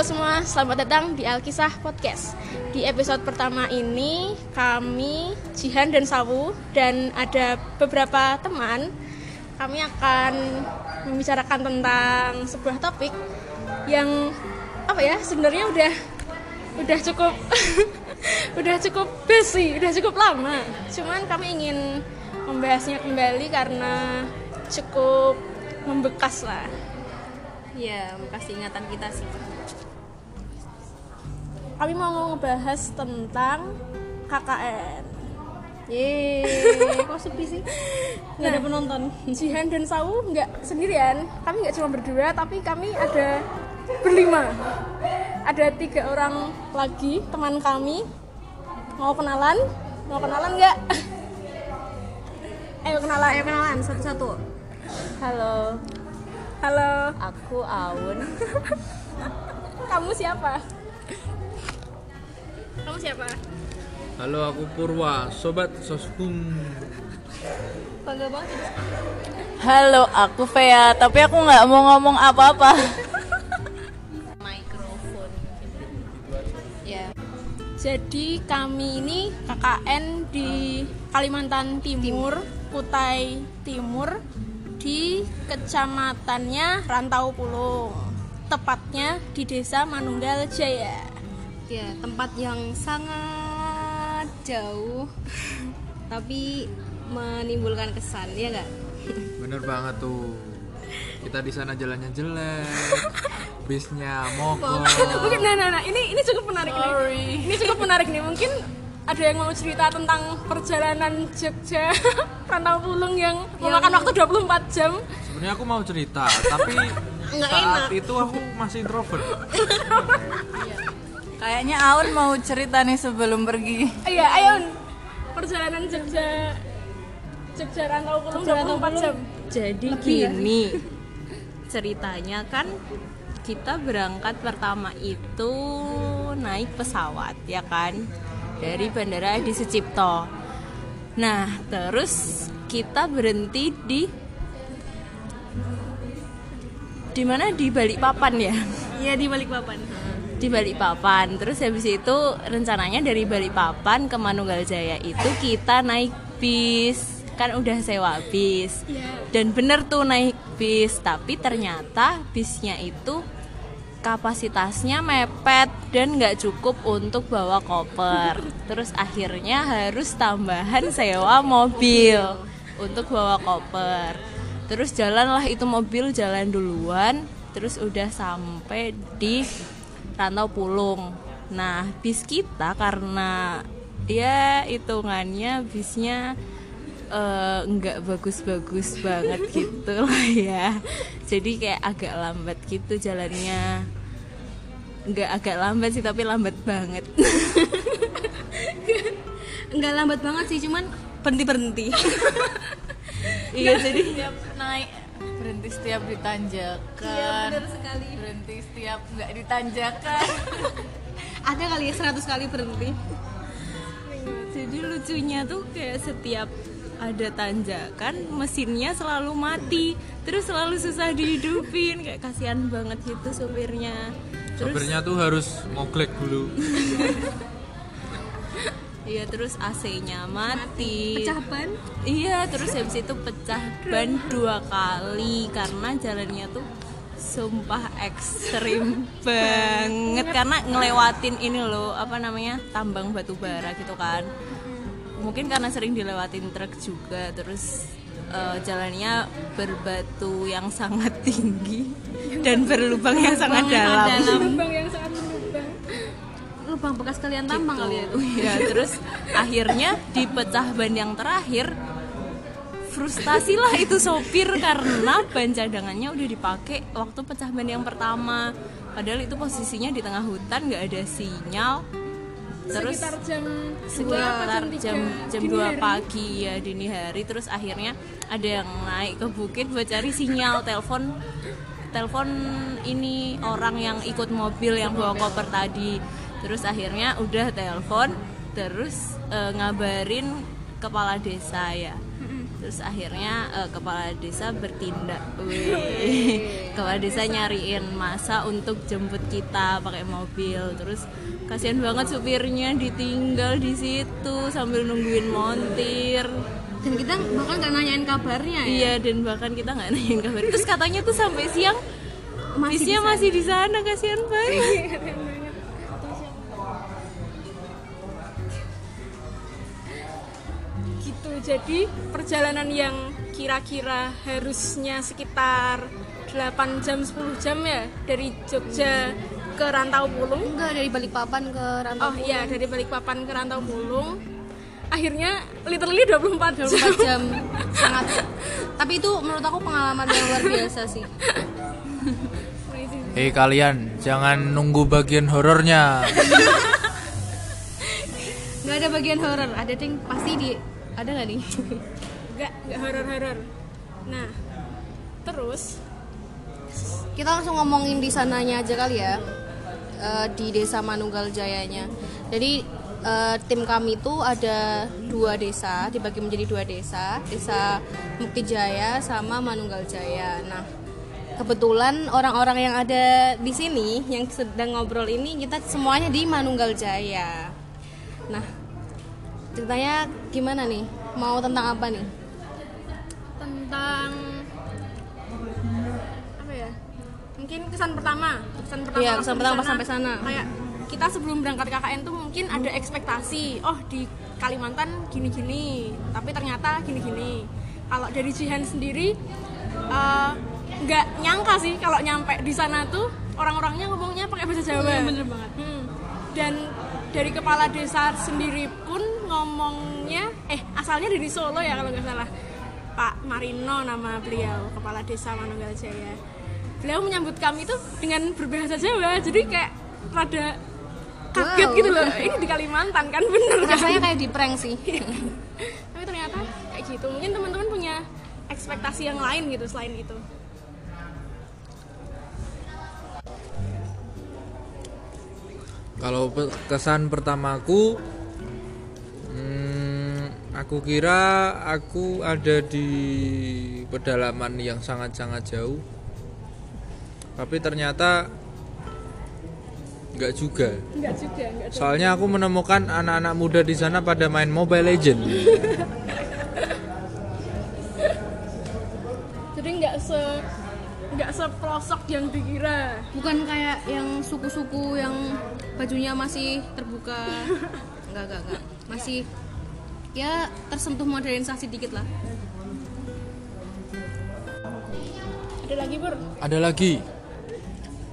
Halo semua, selamat datang di Alkisah Podcast. Di episode pertama ini kami Jihan dan Sawu dan ada beberapa teman kami akan membicarakan tentang sebuah topik yang apa ya sebenarnya udah udah cukup udah cukup basi, udah cukup lama. Cuman kami ingin membahasnya kembali karena cukup membekas lah. Iya, kasih ingatan kita sih. Kami mau ngebahas tentang KKN. Yeay, kok sepi sih? Nggak ada Nah, penonton. Jihan dan Sawu nggak sendirian. Kami nggak cuma berdua, tapi kami ada berlima. Ada tiga orang lagi teman kami. Mau kenalan? Mau kenalan nggak? Ayo kenalan. Ayo kenalan satu-satu. Halo, Halo. aku Aun. Kamu siapa? Kamu siapa? Halo aku Purwa, sobat soskum. Bangga banget. Halo, aku Vea. Tapi aku nggak mau ngomong apa-apa. Mikrofon. Ya. Jadi kami ini KKN di Kalimantan Timur, Kutai Timur di kecamatannya Rantau Pulung. Tepatnya di Desa Manunggal Jaya. Ya, tempat yang sangat jauh tapi menimbulkan kesan, ya nggak? Bener banget tuh. Kita di sana jalannya jelek, bisnya mogok. Mungkin nah, nah, nah, ini ini cukup menarik nih. Ini cukup menarik nih. Mungkin ada yang mau cerita tentang perjalanan Jogja Rantau Pulung yang memakan waktu 24 jam. Sebenarnya aku mau cerita, tapi saat itu aku masih introvert. Kayaknya Aun mau cerita nih sebelum pergi. Iya, ayo perjalanan Jogja Jogja Rantau Pulung 24 jam. Jadi gini. Ceritanya kan kita berangkat pertama itu naik pesawat ya kan dari Bandara Adi Sucipto. Nah, terus kita berhenti di di mana di Balikpapan ya? Iya di Balikpapan. Di Balikpapan. Terus habis itu rencananya dari Balikpapan ke Manunggal Jaya itu kita naik bis. Kan udah sewa bis. Iya. Dan bener tuh naik bis, tapi ternyata bisnya itu kapasitasnya mepet dan nggak cukup untuk bawa koper. Terus akhirnya harus tambahan sewa mobil untuk bawa koper. Terus jalanlah itu mobil jalan duluan, terus udah sampai di Rantau Pulung. Nah, bis kita karena ya hitungannya bisnya eh, nggak bagus-bagus banget gitu lah ya. Jadi kayak agak lambat gitu jalannya. Nggak agak lambat sih tapi lambat banget. Enggak lambat banget sih, cuman berhenti-berhenti. iya jadi naik berhenti setiap ditanjakan. sekali. Berhenti setiap nggak ditanjakan. Ada kali ya 100 kali berhenti. Jadi lucunya tuh kayak setiap ada tanjakan mesinnya selalu mati terus selalu susah dihidupin kayak kasihan banget gitu supirnya terus Sopirnya tuh harus ngoglek dulu. iya terus AC-nya mati. Pecah ban. iya terus habis itu pecah ban dua kali karena jalannya tuh sumpah ekstrim banget. Karena ngelewatin ini loh apa namanya tambang batu bara gitu kan. Mungkin karena sering dilewatin truk juga terus eh, jalannya berbatu yang sangat tinggi dan berlubang yang sangat dalam. Lubang yang sangat berlubang. Lubang bekas kalian tambang kali ya itu. ya terus akhirnya di pecah ban yang terakhir frustasi lah itu sopir karena ban cadangannya udah dipakai waktu pecah ban yang pertama. Padahal itu posisinya di tengah hutan nggak ada sinyal. Terus sekitar jam sekitar jam jam dini 2 hari. pagi ya dini hari. Terus akhirnya ada yang naik ke bukit buat cari sinyal telepon telepon ini orang yang ikut mobil yang bawa koper tadi terus akhirnya udah telepon terus eh, ngabarin kepala desa ya. Terus akhirnya eh, kepala desa bertindak. Wih. kepala desa nyariin masa untuk jemput kita pakai mobil. Terus kasihan banget supirnya ditinggal di situ sambil nungguin montir. Dan kita bahkan nggak nanyain kabarnya ya. iya dan bahkan kita nggak nanyain kabar. Terus katanya tuh sampai siang Masih bisnya di masih di sana kasihan banget jadi perjalanan yang kira-kira harusnya sekitar 8 jam 10 jam ya dari Jogja ke Rantau Pulung Enggak dari Balikpapan ke Rantau. oh iya dari Balikpapan ke Rantau Pulung akhirnya literally 24 jam 24 jam sangat. Tapi itu menurut aku pengalaman yang luar biasa sih. Hei kalian, jangan nunggu bagian horornya. Nggak ada bagian horor. Ada ding pasti di ada nggak nih? nggak nggak horor-horor nah terus Kita langsung ngomongin di sananya aja kali ya. Eh, di Desa Manunggal Jayanya. Jadi eh, tim kami itu ada dua desa, dibagi menjadi dua desa, Desa Mukti Jaya sama Manunggal Jaya. Nah, kebetulan orang-orang yang ada di sini yang sedang ngobrol ini kita semuanya di Manunggal Jaya. Nah, ceritanya gimana nih? Mau tentang apa nih? tentang apa ya mungkin kesan pertama kesan pertama Iya, kesan pertama pas sampai sana. kayak kita sebelum berangkat KKN tuh mungkin ada ekspektasi oh di Kalimantan gini-gini tapi ternyata gini-gini kalau dari Jihan sendiri eh, nggak nyangka sih kalau nyampe di sana tuh orang-orangnya ngomongnya pakai bahasa Jawa bener banget dan dari kepala desa sendiri pun ngomongnya eh asalnya dari Solo ya kalau nggak salah. Pak Marino nama beliau kepala desa Manunggal Jaya. Beliau menyambut kami tuh dengan berbahasa Jawa jadi kayak rada kaget Wow. gitu loh. Ini di Kalimantan kan bener kan? Rasanya kayak di prank sih. tapi ternyata kayak gitu. Mungkin teman-teman punya ekspektasi yang lain gitu selain itu. Kalau kesan pertamaku, aku kira aku ada di pedalaman yang sangat-sangat jauh, tapi ternyata nggak juga. enggak juga enggak Soalnya aku menemukan anak-anak muda di sana pada main Mobile Legend. jadi nggak se nggak sepelosok yang dikira Bukan kayak yang suku-suku yang bajunya masih terbuka. Enggak, enggak, enggak. Masih ya tersentuh modernisasi dikit lah. ada lagi bur Ada lagi.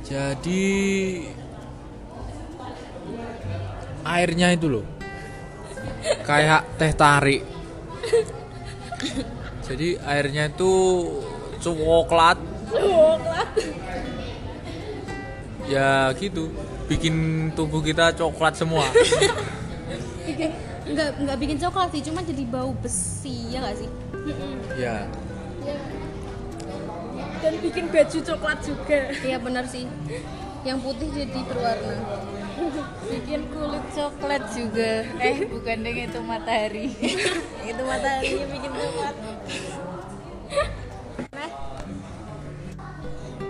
Jadi airnya itu loh. Kayak teh tarik. Jadi airnya itu coklat. Ya gitu. Bikin tubuh kita coklat semua. Enggak, enggak bikin coklat sih, cuma jadi bau besi ya enggak sih? ya. dan bikin baju coklat juga Iya benar sih. Yang putih jadi berwarna. bikin kulit coklat juga eh bukan deng itu matahari itu matahari yang bikin coklat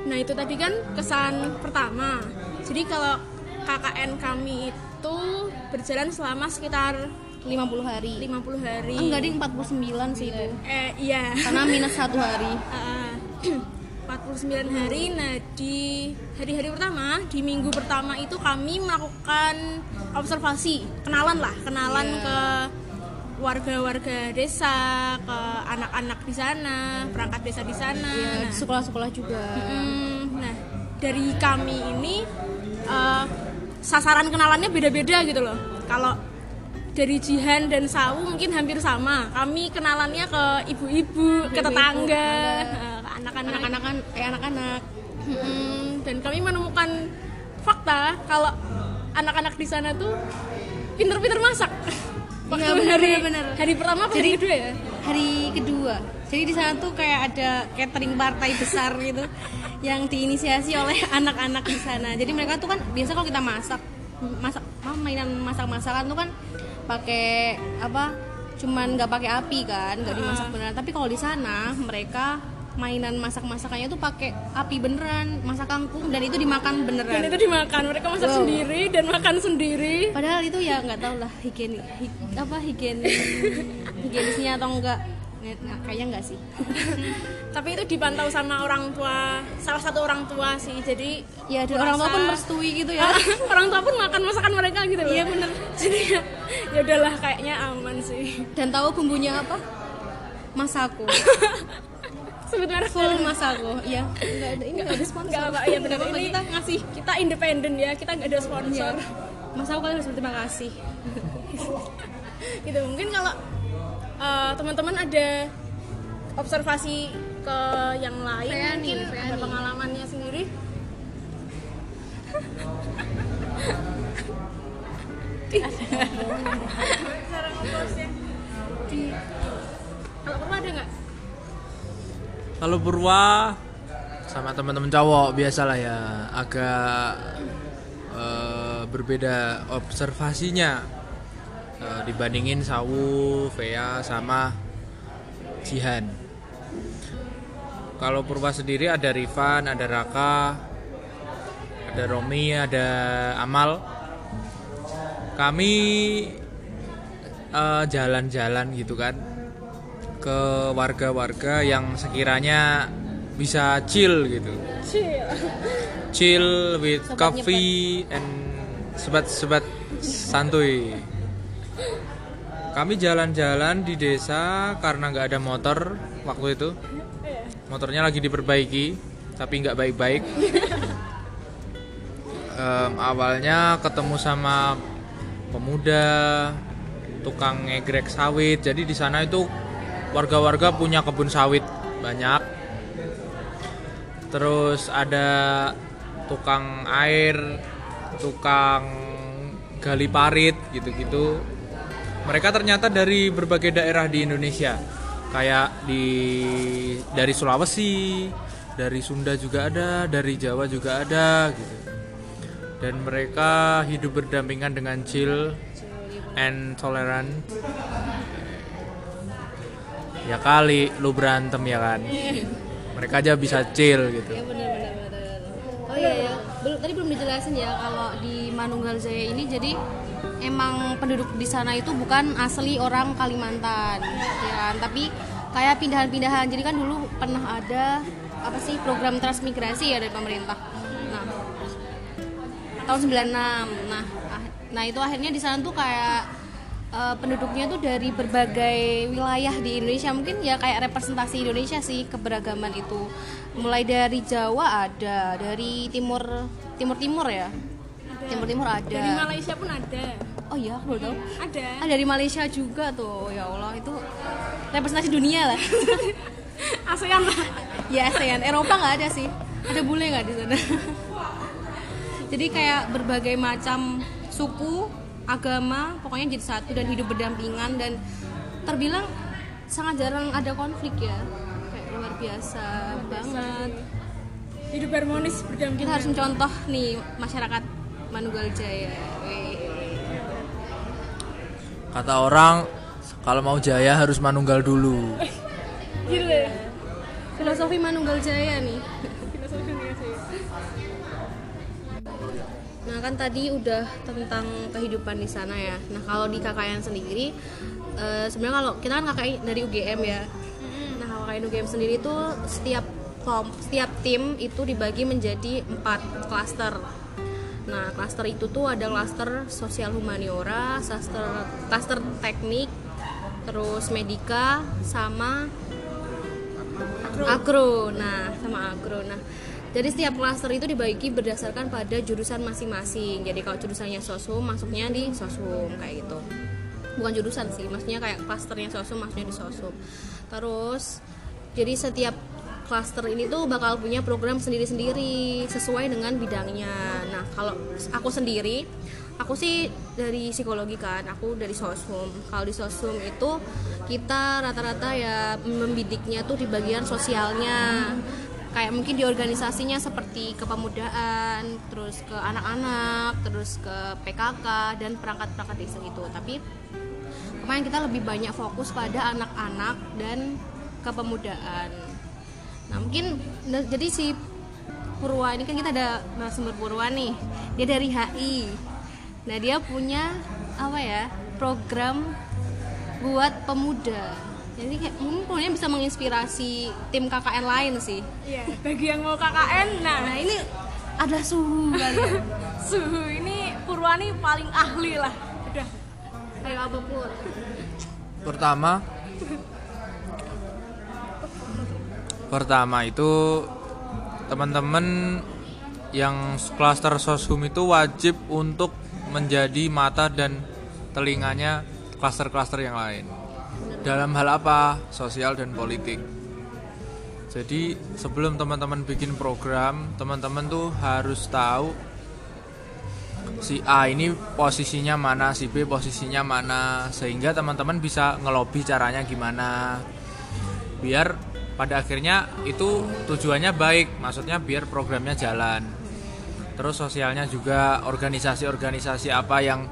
Nah itu tadi kan kesan pertama. Jadi kalau KKN kami itu berjalan selama sekitar 50 hari. 50 hari. Enggak ding 49 sih itu. Eh iya. Karena minus satu hari. Ah, 49 hari. Nah di hari-hari pertama, di minggu pertama itu kami melakukan observasi, kenalan lah, kenalan ke warga-warga desa, ke anak-anak di sana, perangkat desa di sana. Ya, Nah, sekolah-sekolah juga. Hmm, nah, dari kami ini eh, sasaran kenalannya beda-beda gitu loh. Kalau dari Jihan dan Sawu mungkin hampir sama. Kami kenalannya ke ibu-ibu, ke tetangga, ke anak-anak. Anak-anak eh anak-anak. Hmm, dan kami menemukan fakta kalau anak-anak di sana tuh pinter-pinter masak. Waktu Iya, bener, hari, bener, bener. hari pertama apa Jadi- hari kedua ya? Hari kedua. Jadi di sana tuh kayak ada catering partai besar gitu yang diinisiasi oleh anak-anak di sana. Jadi mereka tuh kan biasa kalau kita masak masak mainan masak-masakan tuh kan pakai apa cuman nggak pakai api kan nggak dimasak beneran. Tapi kalau di sana mereka mainan masak-masakannya tuh pakai api beneran masak kangkung dan itu dimakan dan beneran itu dimakan. Mereka masak Wow. sendiri dan makan sendiri. Padahal itu ya nggak tahu lah higienis hi- apa higienis higienisnya atau enggak Nggak- kayaknya enggak sih. Tapi itu dipantau sama orang tua salah satu orang tua sih. Jadi ya dan orang tua pun merestui gitu ya. Orang tua pun makan masakan mereka gitu loh. Iya bener. Jadi ya ya udahlah kayaknya aman sih. Dan tahu bumbunya apa? Masako sebut merek full masako iya. Enggak ada ini enggak ada sponsor. Enggak apa ya benar Nggak ini kita ngasih. kita independen ya kita nggak ada Iya. sponsor masako kalian harus berterima kasih. Gitu mungkin kalau eh, teman-teman ada observasi ke yang lain Feani, mungkin ada Feani. pengalamannya sendiri Cara. Di- kalau perlu ada nggak Kalau Purwa sama teman-teman cowok biasalah ya agak eh, berbeda observasinya Eh, dibandingin Sawu, Vea sama Jihan. Kalau Purwa sendiri ada Rifan, ada Raka, ada Romi, ada Amal. Kami eh, jalan-jalan gitu kan ke warga-warga yang sekiranya bisa chill gitu chill with coffee and sebat-sebat santuy kami jalan-jalan di desa karena nggak ada motor waktu itu. Motornya lagi diperbaiki tapi nggak baik-baik. Em, awalnya ketemu sama pemuda tukang ngegrek sawit. Jadi di sana itu warga-warga punya kebun sawit banyak. Terus ada tukang air tukang gali parit gitu-gitu mereka ternyata dari berbagai daerah di Indonesia. Kayak di dari Sulawesi dari Sunda juga ada dari Jawa juga ada gitu. Dan mereka hidup berdampingan dengan chill and tolerant. Ya kali lu berantem ya kan? Mereka aja bisa chill gitu. Ya benar oh iya ya belum tadi belum dijelasin ya kalau di Manunggal Jaya ini jadi emang penduduk di sana itu bukan asli orang Kalimantan ya kan? Tapi kayak pindahan-pindahan. Jadi kan dulu pernah ada apa sih program transmigrasi ya dari pemerintah. Nah tahun 96 nah ah- nah itu akhirnya di sana tuh kayak eh, penduduknya tuh dari berbagai wilayah di Indonesia. Mungkin ya kayak representasi Indonesia sih keberagaman itu. Mulai dari Jawa ada dari timur timur timur ya timur timur ada. Dari Malaysia pun ada. Oh iya aku baru tahu. Ada. Ah dari Malaysia juga tuh. Ya Allah itu representasi dunia lah. ASEAN lah. Ya ASEAN. Eropa nggak ada sih. Ada bule nggak di sana? Jadi kayak berbagai macam suku agama pokoknya jadi satu dan hidup berdampingan dan terbilang sangat jarang ada konflik ya. Kayak luar biasa banget. Hidup harmonis berdampingan kita harus mencontoh nih masyarakat Manunggal Jaya kata orang kalau mau jaya harus manunggal dulu gila filosofi Manunggal Jaya nih filosofi sih Nah kan tadi udah tentang kehidupan di sana ya. Nah kalau di KKN sendiri, eh, sebenarnya kalau kita kan KKN dari UGM ya. Nah kalau KKN UGM sendiri itu setiap setiap tim itu dibagi menjadi empat klaster. Nah klaster itu tuh ada klaster sosial humaniora, klaster klaster teknik, terus medika, sama agro. Nah, sama agro. Nah, jadi setiap klaster itu dibagi berdasarkan pada jurusan masing-masing. Jadi kalau jurusannya sosum masuknya di sosum kayak gitu. Bukan jurusan sih, maksudnya kayak klasternya sosum masuknya di sosum. Terus jadi setiap klaster ini tuh bakal punya program sendiri-sendiri sesuai dengan bidangnya. Nah, kalau aku sendiri aku sih dari psikologi kan aku dari sosum kalau di sosum itu kita rata-rata ya membidiknya tuh di bagian sosialnya. Kayak mungkin di organisasinya seperti kepemudaan terus ke anak-anak terus ke PKK dan perangkat-perangkat desa gitu. Tapi kemarin kita lebih banyak fokus pada anak-anak dan kepemudaan nah mungkin nah, jadi si Purwa ini kan kita ada narasumber Purwa nih. Dia dari HI nah dia punya apa ya program buat pemuda. Jadi kayak mungkin bisa menginspirasi tim KKN lain sih. Iya, bagi yang mau KKN, nah. Nah ini ada suhu kali ya. Suhu ini Purwani paling ahli lah. Udah. kayak apa pur? Pertama Pertama itu teman-teman yang klaster soshum itu wajib untuk menjadi mata dan telinganya klaster-klaster yang lain. Dalam hal apa? Sosial dan politik. Jadi sebelum teman-teman bikin program, teman-teman tuh harus tahu si A ini posisinya mana, si B posisinya mana, sehingga teman-teman bisa ngelobi caranya gimana. Biar pada akhirnya itu tujuannya baik, maksudnya biar programnya jalan. Terus sosialnya juga organisasi-organisasi apa yang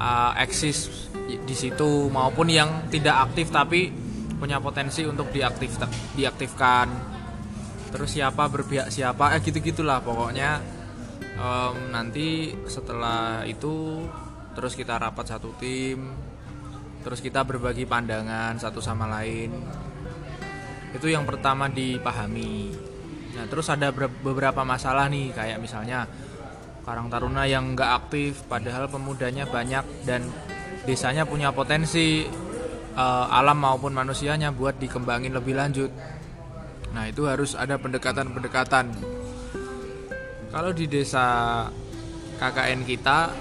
uh, eksis di situ maupun yang tidak aktif tapi punya potensi untuk diaktif diaktifkan. Terus siapa berpihak siapa, eh gitu gitulah pokoknya Em, nanti setelah itu terus kita rapat satu tim terus kita berbagi pandangan satu sama lain itu yang pertama dipahami. Nah terus ada ber- beberapa masalah nih kayak misalnya Karang Taruna yang nggak aktif padahal pemudanya banyak dan desanya punya potensi eh, alam maupun manusianya buat dikembangin lebih lanjut. Nah itu harus ada pendekatan-pendekatan. Kalau di desa KKN kita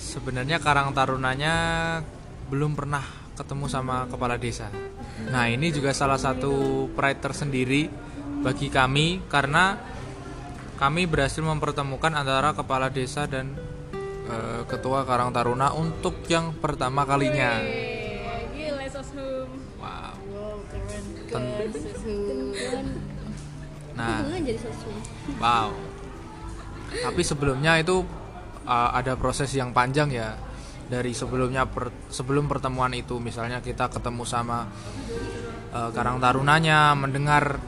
sebenarnya Karang Tarunanya belum pernah ketemu sama kepala desa. Nah, ini juga salah satu pride tersendiri bagi kami karena kami berhasil mempertemukan antara kepala desa dan eh, ketua Karang Taruna untuk yang pertama kalinya. Gila. Wow. Keren, suhu Nah, Wow. Tapi sebelumnya itu uh, ada proses yang panjang ya. Dari sebelumnya per- sebelum pertemuan itu. Misalnya kita ketemu sama uh, Karang Tarunanya, mendengar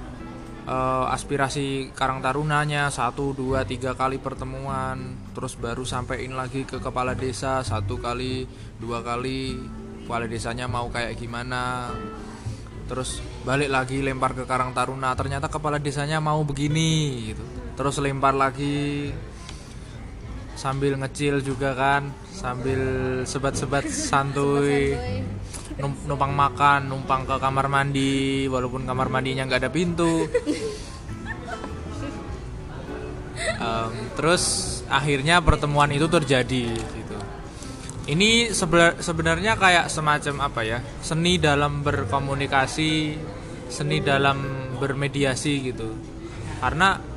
uh, aspirasi Karang Tarunanya satu dua tiga kali pertemuan, terus baru sampein lagi ke kepala desa satu kali dua kali kepala desanya mau kayak gimana. Terus balik lagi lempar ke Karang Taruna ternyata kepala desanya mau begini gitu. Terus lempar lagi sambil ngecil juga kan sambil sebat-sebat santuy num- numpang makan numpang ke kamar mandi walaupun kamar mandinya nggak ada pintu. Em, terus akhirnya pertemuan itu terjadi gitu. Ini sebenarnya kayak semacam apa ya seni dalam berkomunikasi seni dalam bermediasi gitu. Karena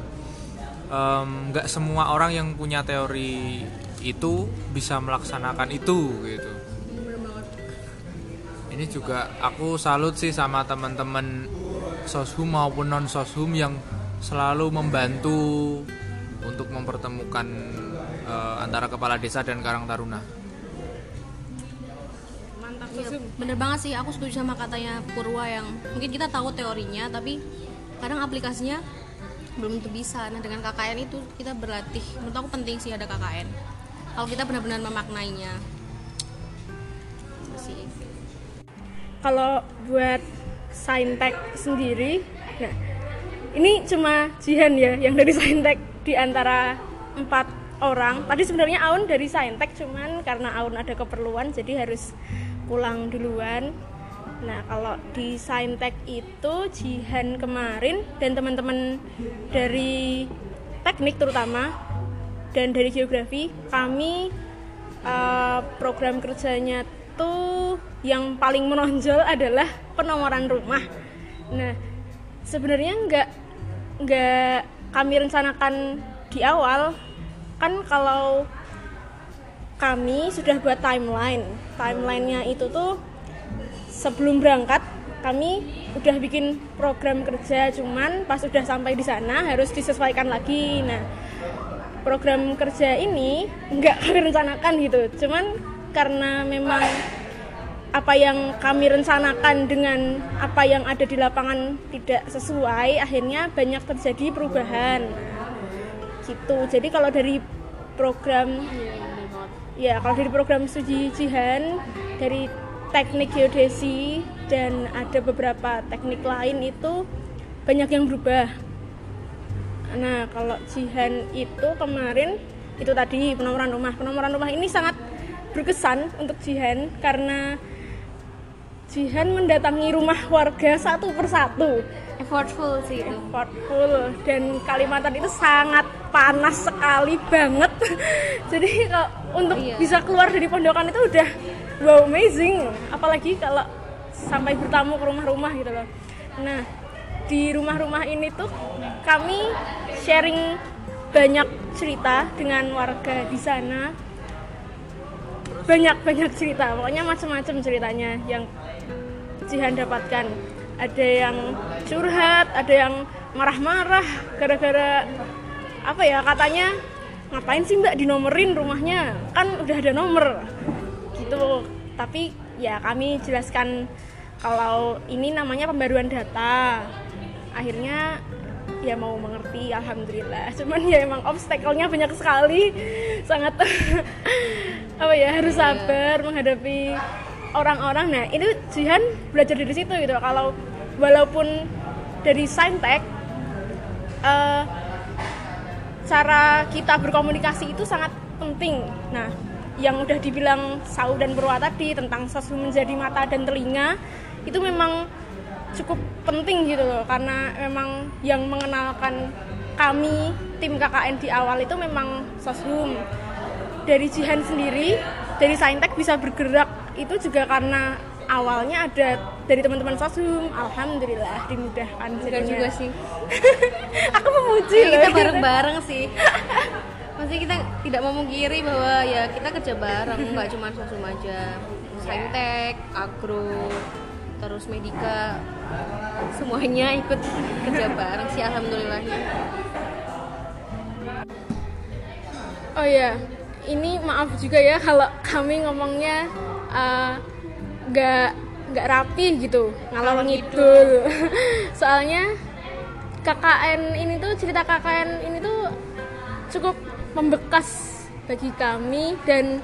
nggak semua orang yang punya teori itu bisa melaksanakan itu gitu. Ini juga aku salut sih sama teman-teman soshum maupun non soshum yang selalu membantu untuk mempertemukan eh, antara kepala desa dan karang taruna. Mantap Iya, bener banget sih. Aku setuju sama katanya Purwa yang mungkin kita tahu teorinya tapi kadang aplikasinya belum tentu bisa. Nah dengan KKN itu kita berlatih. Menurut aku penting sih ada KKN kalau kita benar-benar memaknainya. Sih. Kalau buat Saintek sendiri, nah ini cuma Jihan ya yang dari Saintek di antara empat orang. Tadi sebenarnya Aun dari Saintek, cuman karena Aun ada keperluan jadi harus pulang duluan. Nah kalau di Saintek itu Jihan kemarin dan teman-teman dari teknik terutama dan dari geografi kami eh, program kerjanya tuh yang paling menonjol adalah penomoran rumah. Nah, sebenarnya nggak nggak kami rencanakan di awal kan kalau kami sudah buat timeline. Timelinenya itu tuh sebelum berangkat kami udah bikin program kerja cuman pas udah sampai di sana harus disesuaikan lagi. Nah, program kerja ini nggak kami rencanakan gitu. Cuman karena memang apa yang kami rencanakan dengan apa yang ada di lapangan tidak sesuai akhirnya banyak terjadi perubahan. Gitu. Jadi kalau dari program ya kalau dari program studi jihan dari teknik geodesi dan ada beberapa teknik lain itu banyak yang berubah. Nah kalau jihan itu kemarin itu tadi penomoran rumah. Penomoran rumah ini sangat berkesan untuk jihan karena jihan mendatangi rumah warga satu persatu. Effortful sih itu. Effortful dan Kalimantan itu sangat panas sekali banget. Jadi kalau untuk Iya. bisa keluar dari pondokan itu udah wow amazing. Apalagi kalau sampai bertamu ke rumah-rumah gitu loh. Nah di rumah-rumah ini tuh kami sharing banyak cerita dengan warga di sana. Banyak banyak cerita pokoknya macam-macam ceritanya yang Jihan dapatkan ada yang curhat ada yang marah-marah gara-gara apa ya katanya ngapain sih mbak dinomerin rumahnya? Kan udah ada nomor gitu. Tapi ya kami jelaskan kalau ini namanya pembaruan data. Akhirnya ya mau mengerti alhamdulillah. Cuman ya emang obstacle-nya banyak sekali. Sangat apa ya harus sabar menghadapi orang-orang. Nah itu Jihan belajar dari situ gitu. Kalau walaupun dari saintek eh, cara kita berkomunikasi itu sangat penting. Nah yang udah dibilang Sau dan Purwa tadi tentang sesu menjadi mata dan telinga itu memang cukup penting gitu loh. Karena memang yang mengenalkan kami tim KKN di awal itu memang soshum. Dari Jihan sendiri dari Saintek bisa bergerak itu juga karena awalnya ada dari teman-teman soshum. Alhamdulillah dimudahkan enggak juga sih. Aku memuji Ya, kita bareng-bareng sih Maksudnya kita tidak memungkiri bahwa ya kita kerja bareng nggak cuma sosum aja. Saintek agro terus medika semuanya ikut kerja bareng sih alhamdulillahnya Oh ya, ini maaf juga ya kalau kami ngomongnya eh, nggak nggak rapi gitu, ngalor ngidul. Soalnya KKN ini tuh cerita KKN ini tuh cukup membekas bagi kami dan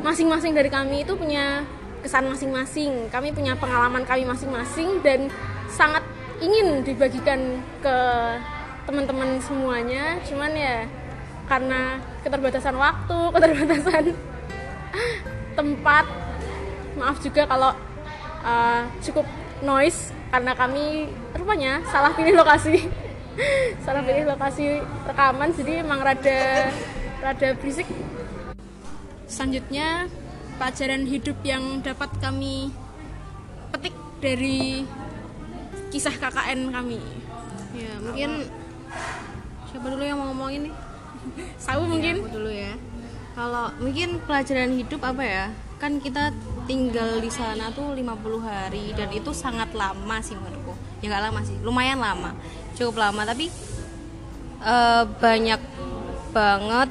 masing-masing dari kami itu punya kesan masing-masing. Kami punya pengalaman kami masing-masing dan sangat ingin dibagikan ke teman-teman semuanya. Cuman ya karena keterbatasan waktu, keterbatasan tempat. Maaf juga kalau uh, cukup noise karena kami rupanya salah pilih lokasi. Salah pilih lokasi rekaman jadi emang rada rada berisik. Selanjutnya pelajaran hidup yang dapat kami petik dari kisah KKN kami. ya mungkin siapa dulu yang mau ngomongin nih? Sawu mungkin? aku dulu ya. Kalau mungkin pelajaran hidup apa ya? Kan kita tinggal di sana tuh 50 hari dan itu sangat lama sih menurutku. Ya nggak lama sih lumayan lama cukup lama tapi eh, banyak banget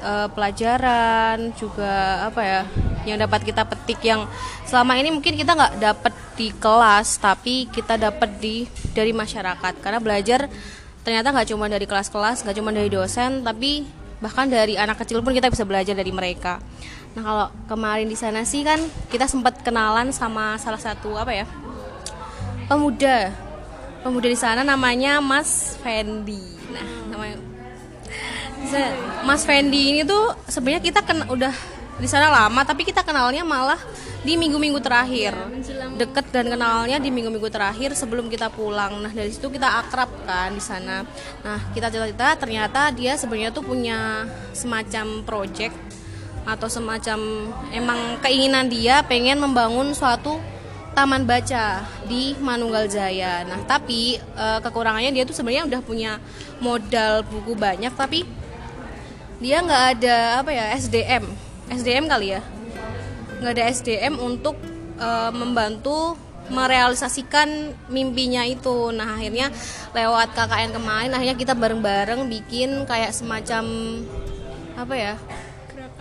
eh, pelajaran juga apa ya yang dapat kita petik yang selama ini mungkin kita nggak dapat di kelas tapi kita dapat di dari masyarakat. Karena belajar ternyata nggak cuma dari kelas-kelas nggak cuma dari dosen tapi bahkan dari anak kecil pun kita bisa belajar dari mereka. Nah kalau kemarin di sana sih kan kita sempat kenalan sama salah satu apa ya pemuda pemuda di sana namanya Mas Fendi. Nah namanya Mas Fendi ini tuh sebenarnya kita ken udah di sana lama tapi kita kenalnya malah di minggu-minggu terakhir. Deket dan kenalnya di minggu-minggu terakhir sebelum kita pulang. Nah dari situ kita akrab kan di sana. Nah kita cerita ternyata dia sebenarnya tuh punya semacam project atau semacam emang keinginan dia pengen membangun suatu taman baca di Manunggal Jaya. Nah, tapi eh, kekurangannya dia tuh sebenarnya udah punya modal buku banyak, tapi dia nggak ada apa ya SDM, SDM kali ya, nggak ada SDM untuk eh, membantu merealisasikan mimpinya itu. Nah, akhirnya lewat KKN kemarin, akhirnya kita bareng-bareng bikin kayak semacam apa ya?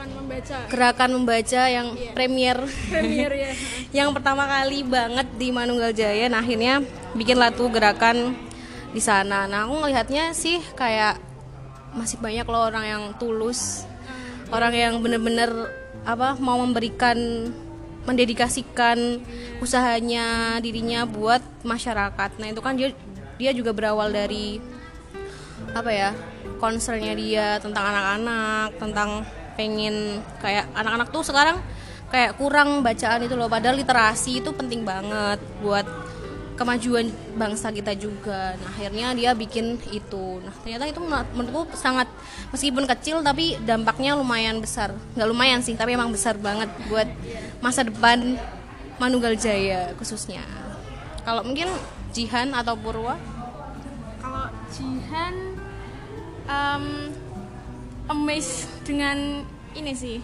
Gerakan membaca. Gerakan membaca yang Iya. premier. Premier ya yang pertama kali banget di Manunggal Jaya. Nah akhirnya bikin latu gerakan di sana. Nah aku ngelihatnya sih kayak masih banyak loh orang yang tulus. Orang yang bener-bener apa mau memberikan mendedikasikan usahanya dirinya buat masyarakat. Nah itu kan dia dia juga berawal dari apa ya concernnya dia tentang anak-anak tentang pengen kayak anak-anak tuh sekarang kayak kurang bacaan itu loh. Padahal literasi itu penting banget buat kemajuan bangsa kita juga. Nah akhirnya dia bikin itu. Nah ternyata itu menur- menurutku sangat meskipun kecil tapi dampaknya lumayan besar. Nggak lumayan sih tapi emang besar banget buat masa depan Manunggal Jaya khususnya. Kalau mungkin Jihan atau Purwa? Kalau Jihan em amazed dengan ini sih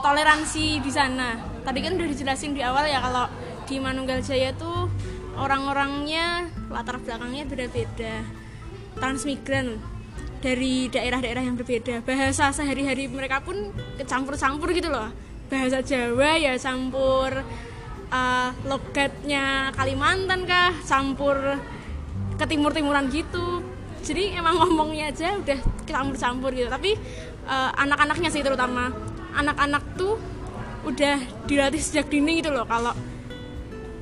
toleransi di sana. Tadi kan udah dijelasin di awal ya kalau di Manunggal Jaya tuh orang-orangnya latar belakangnya beda-beda transmigran dari daerah-daerah yang berbeda. Bahasa sehari-hari mereka pun kecampur-campur gitu loh. Bahasa Jawa ya campur eh, logatnya Kalimantan kah campur ke timur-timuran gitu jadi emang ngomongnya aja udah campur-campur gitu. Tapi eh, anak-anaknya sih terutama. Anak-anak tuh udah dilatih sejak dini gitu loh. Kalau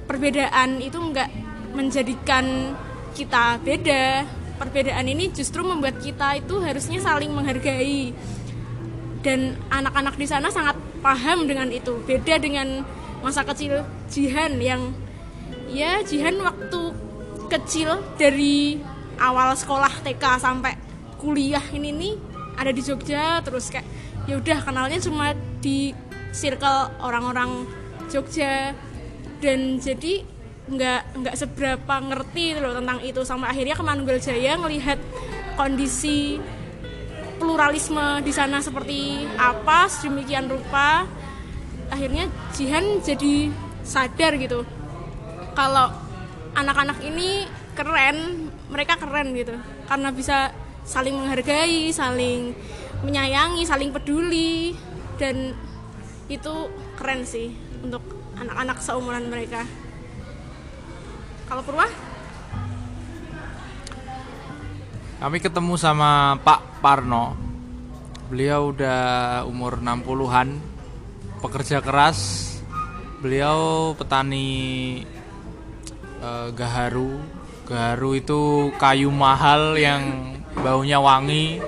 perbedaan itu nggak menjadikan kita beda perbedaan ini justru membuat kita itu harusnya saling menghargai. Dan anak-anak di sana sangat paham dengan itu. Beda dengan masa kecil Jihan yang ya Jihan waktu kecil dari awal sekolah TK sampai kuliah ini nih ada di Jogja terus kayak ya udah kenalnya cuma di circle orang-orang Jogja. Dan jadi nggak nggak seberapa ngerti loh tentang itu sampai akhirnya ke Manunggal Jaya ngelihat kondisi pluralisme di sana seperti apa sedemikian rupa. Akhirnya Jihan jadi sadar gitu kalau anak-anak ini keren mereka keren gitu karena bisa saling menghargai saling menyayangi saling peduli dan itu keren sih untuk anak-anak seumuran mereka kalau Purwa Kami ketemu sama Pak Parno. Beliau udah umur 60-an, pekerja keras. Beliau petani eh, gaharu. Gaharu itu kayu mahal yang baunya wangi,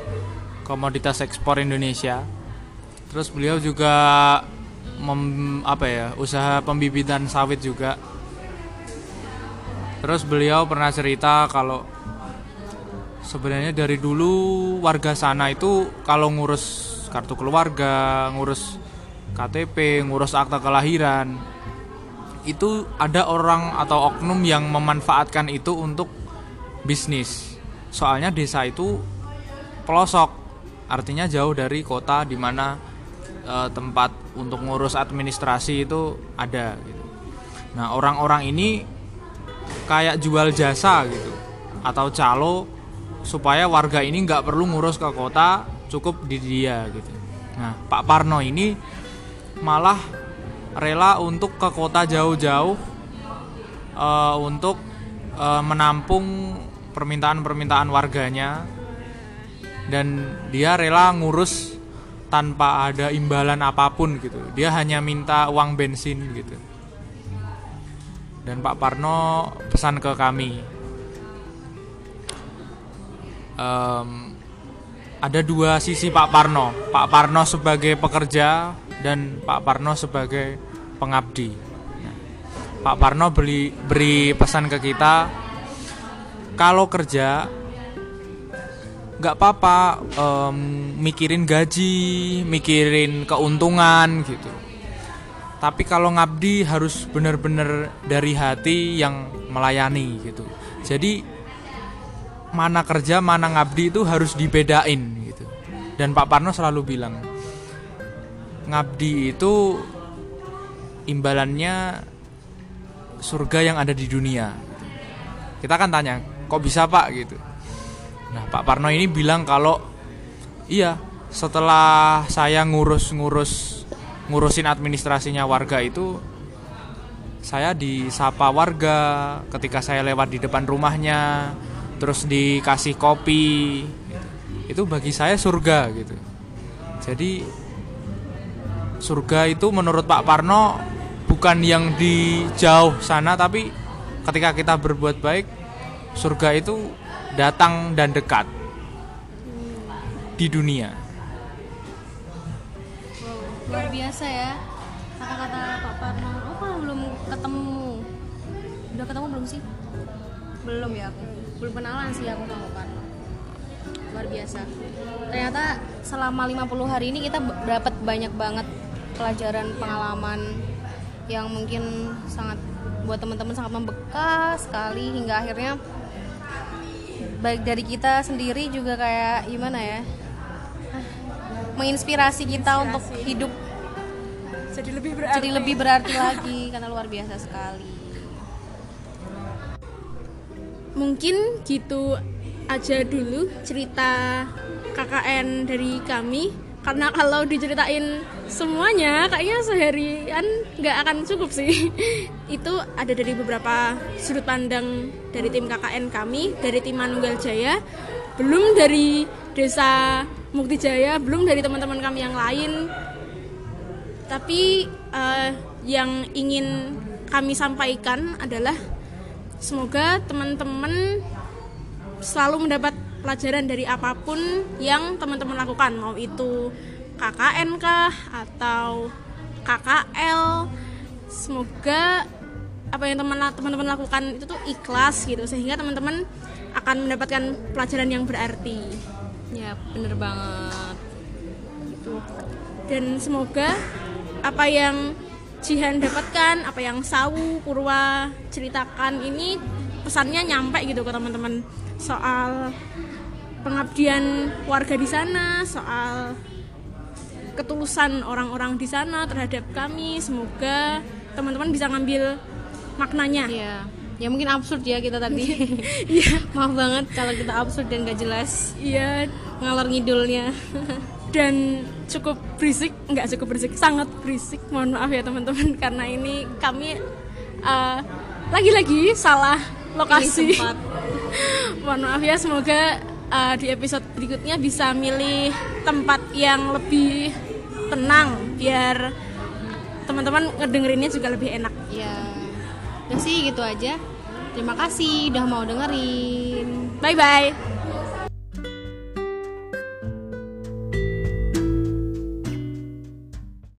komoditas ekspor Indonesia. Terus beliau juga mem- apa ya, usaha pembibitan sawit juga. Terus beliau pernah cerita kalau sebenarnya dari dulu warga sana itu kalau ngurus kartu keluarga, ngurus KTP, ngurus akta kelahiran, itu ada orang atau oknum yang memanfaatkan itu untuk bisnis. Soalnya desa itu pelosok, artinya jauh dari kota di mana eh, tempat untuk ngurus administrasi itu ada gitu. Nah, orang-orang ini kayak jual jasa gitu atau calo supaya warga ini nggak perlu ngurus ke kota cukup di dia gitu nah Pak Parno ini malah rela untuk ke kota jauh-jauh eh, untuk eh, menampung permintaan-permintaan warganya. Dan dia rela ngurus tanpa ada imbalan apa pun gitu. Dia hanya minta uang bensin gitu. Dan Pak Parno pesan ke kami Em, ada dua sisi Pak Parno. Pak Parno sebagai pekerja dan Pak Parno sebagai pengabdi. Nah, Pak Parno beli beri pesan ke kita kalau kerja nggak apa-apa em, mikirin gaji mikirin keuntungan gitu. Tapi kalau ngabdi harus benar-benar dari hati yang melayani gitu. Jadi mana kerja mana ngabdi itu harus dibedain gitu. Dan Pak Parno selalu bilang ngabdi itu imbalannya surga yang ada di dunia. Gitu. kita kan tanya kok bisa Pak? Gitu. Nah Pak Parno ini bilang kalau iya setelah saya ngurus-ngurus ngurusin administrasinya warga itu saya disapa warga ketika saya lewat di depan rumahnya terus dikasih kopi itu bagi saya surga gitu. Jadi surga itu menurut Pak Parno bukan yang di jauh sana tapi ketika kita berbuat baik surga itu datang dan dekat di dunia. Luar biasa ya. Kata-kata Pak Parno. Oh kalau belum ketemu. Udah ketemu belum sih? Belum ya aku. Belum kenalan sih aku sama Pak Parno. Luar biasa. Ternyata selama 50 hari ini kita dapat banyak banget pelajaran pengalaman yang mungkin sangat buat teman-teman sangat membekas sekali hingga akhirnya baik dari kita sendiri juga kayak gimana ya menginspirasi kita untuk hidup jadi lebih berarti. jadi lebih berarti lagi karena luar biasa sekali. Mungkin gitu aja dulu cerita KKN dari kami karena kalau diceritain semuanya kayaknya seharian nggak akan cukup sih. Itu ada dari beberapa sudut pandang dari tim KKN kami dari tim Manunggal Jaya belum dari desa Mukti Jaya belum dari teman-teman kami yang lain. Tapi eh, yang ingin kami sampaikan adalah semoga teman-teman selalu mendapat pelajaran dari apa pun yang teman-teman lakukan mau itu KKN kah atau KKL semoga apa yang teman- teman-teman lakukan itu tuh ikhlas gitu sehingga teman-teman akan mendapatkan pelajaran yang berarti ya bener banget gitu. dan semoga apa yang Jihan dapatkan, apa yang Sawu Purwa ceritakan ini pesannya nyampe gitu ke teman-teman soal pengabdian warga di sana, soal ketulusan orang-orang di sana terhadap kami. Semoga teman-teman bisa ngambil maknanya. ya ya mungkin absurd ya kita tadi. Iya, maaf banget kalau kita absurd dan gak jelas. Iya. Ngalor ngidulnya. Dan cukup berisik nggak cukup berisik sangat berisik. Mohon maaf ya teman-teman karena ini kami eh, lagi-lagi salah lokasi. mohon maaf ya semoga eh, di episode berikutnya bisa milih tempat yang lebih tenang biar teman-teman ngedengerinnya juga lebih enak. Ya udah sih gitu aja. Terima kasih udah mau dengerin. Bye bye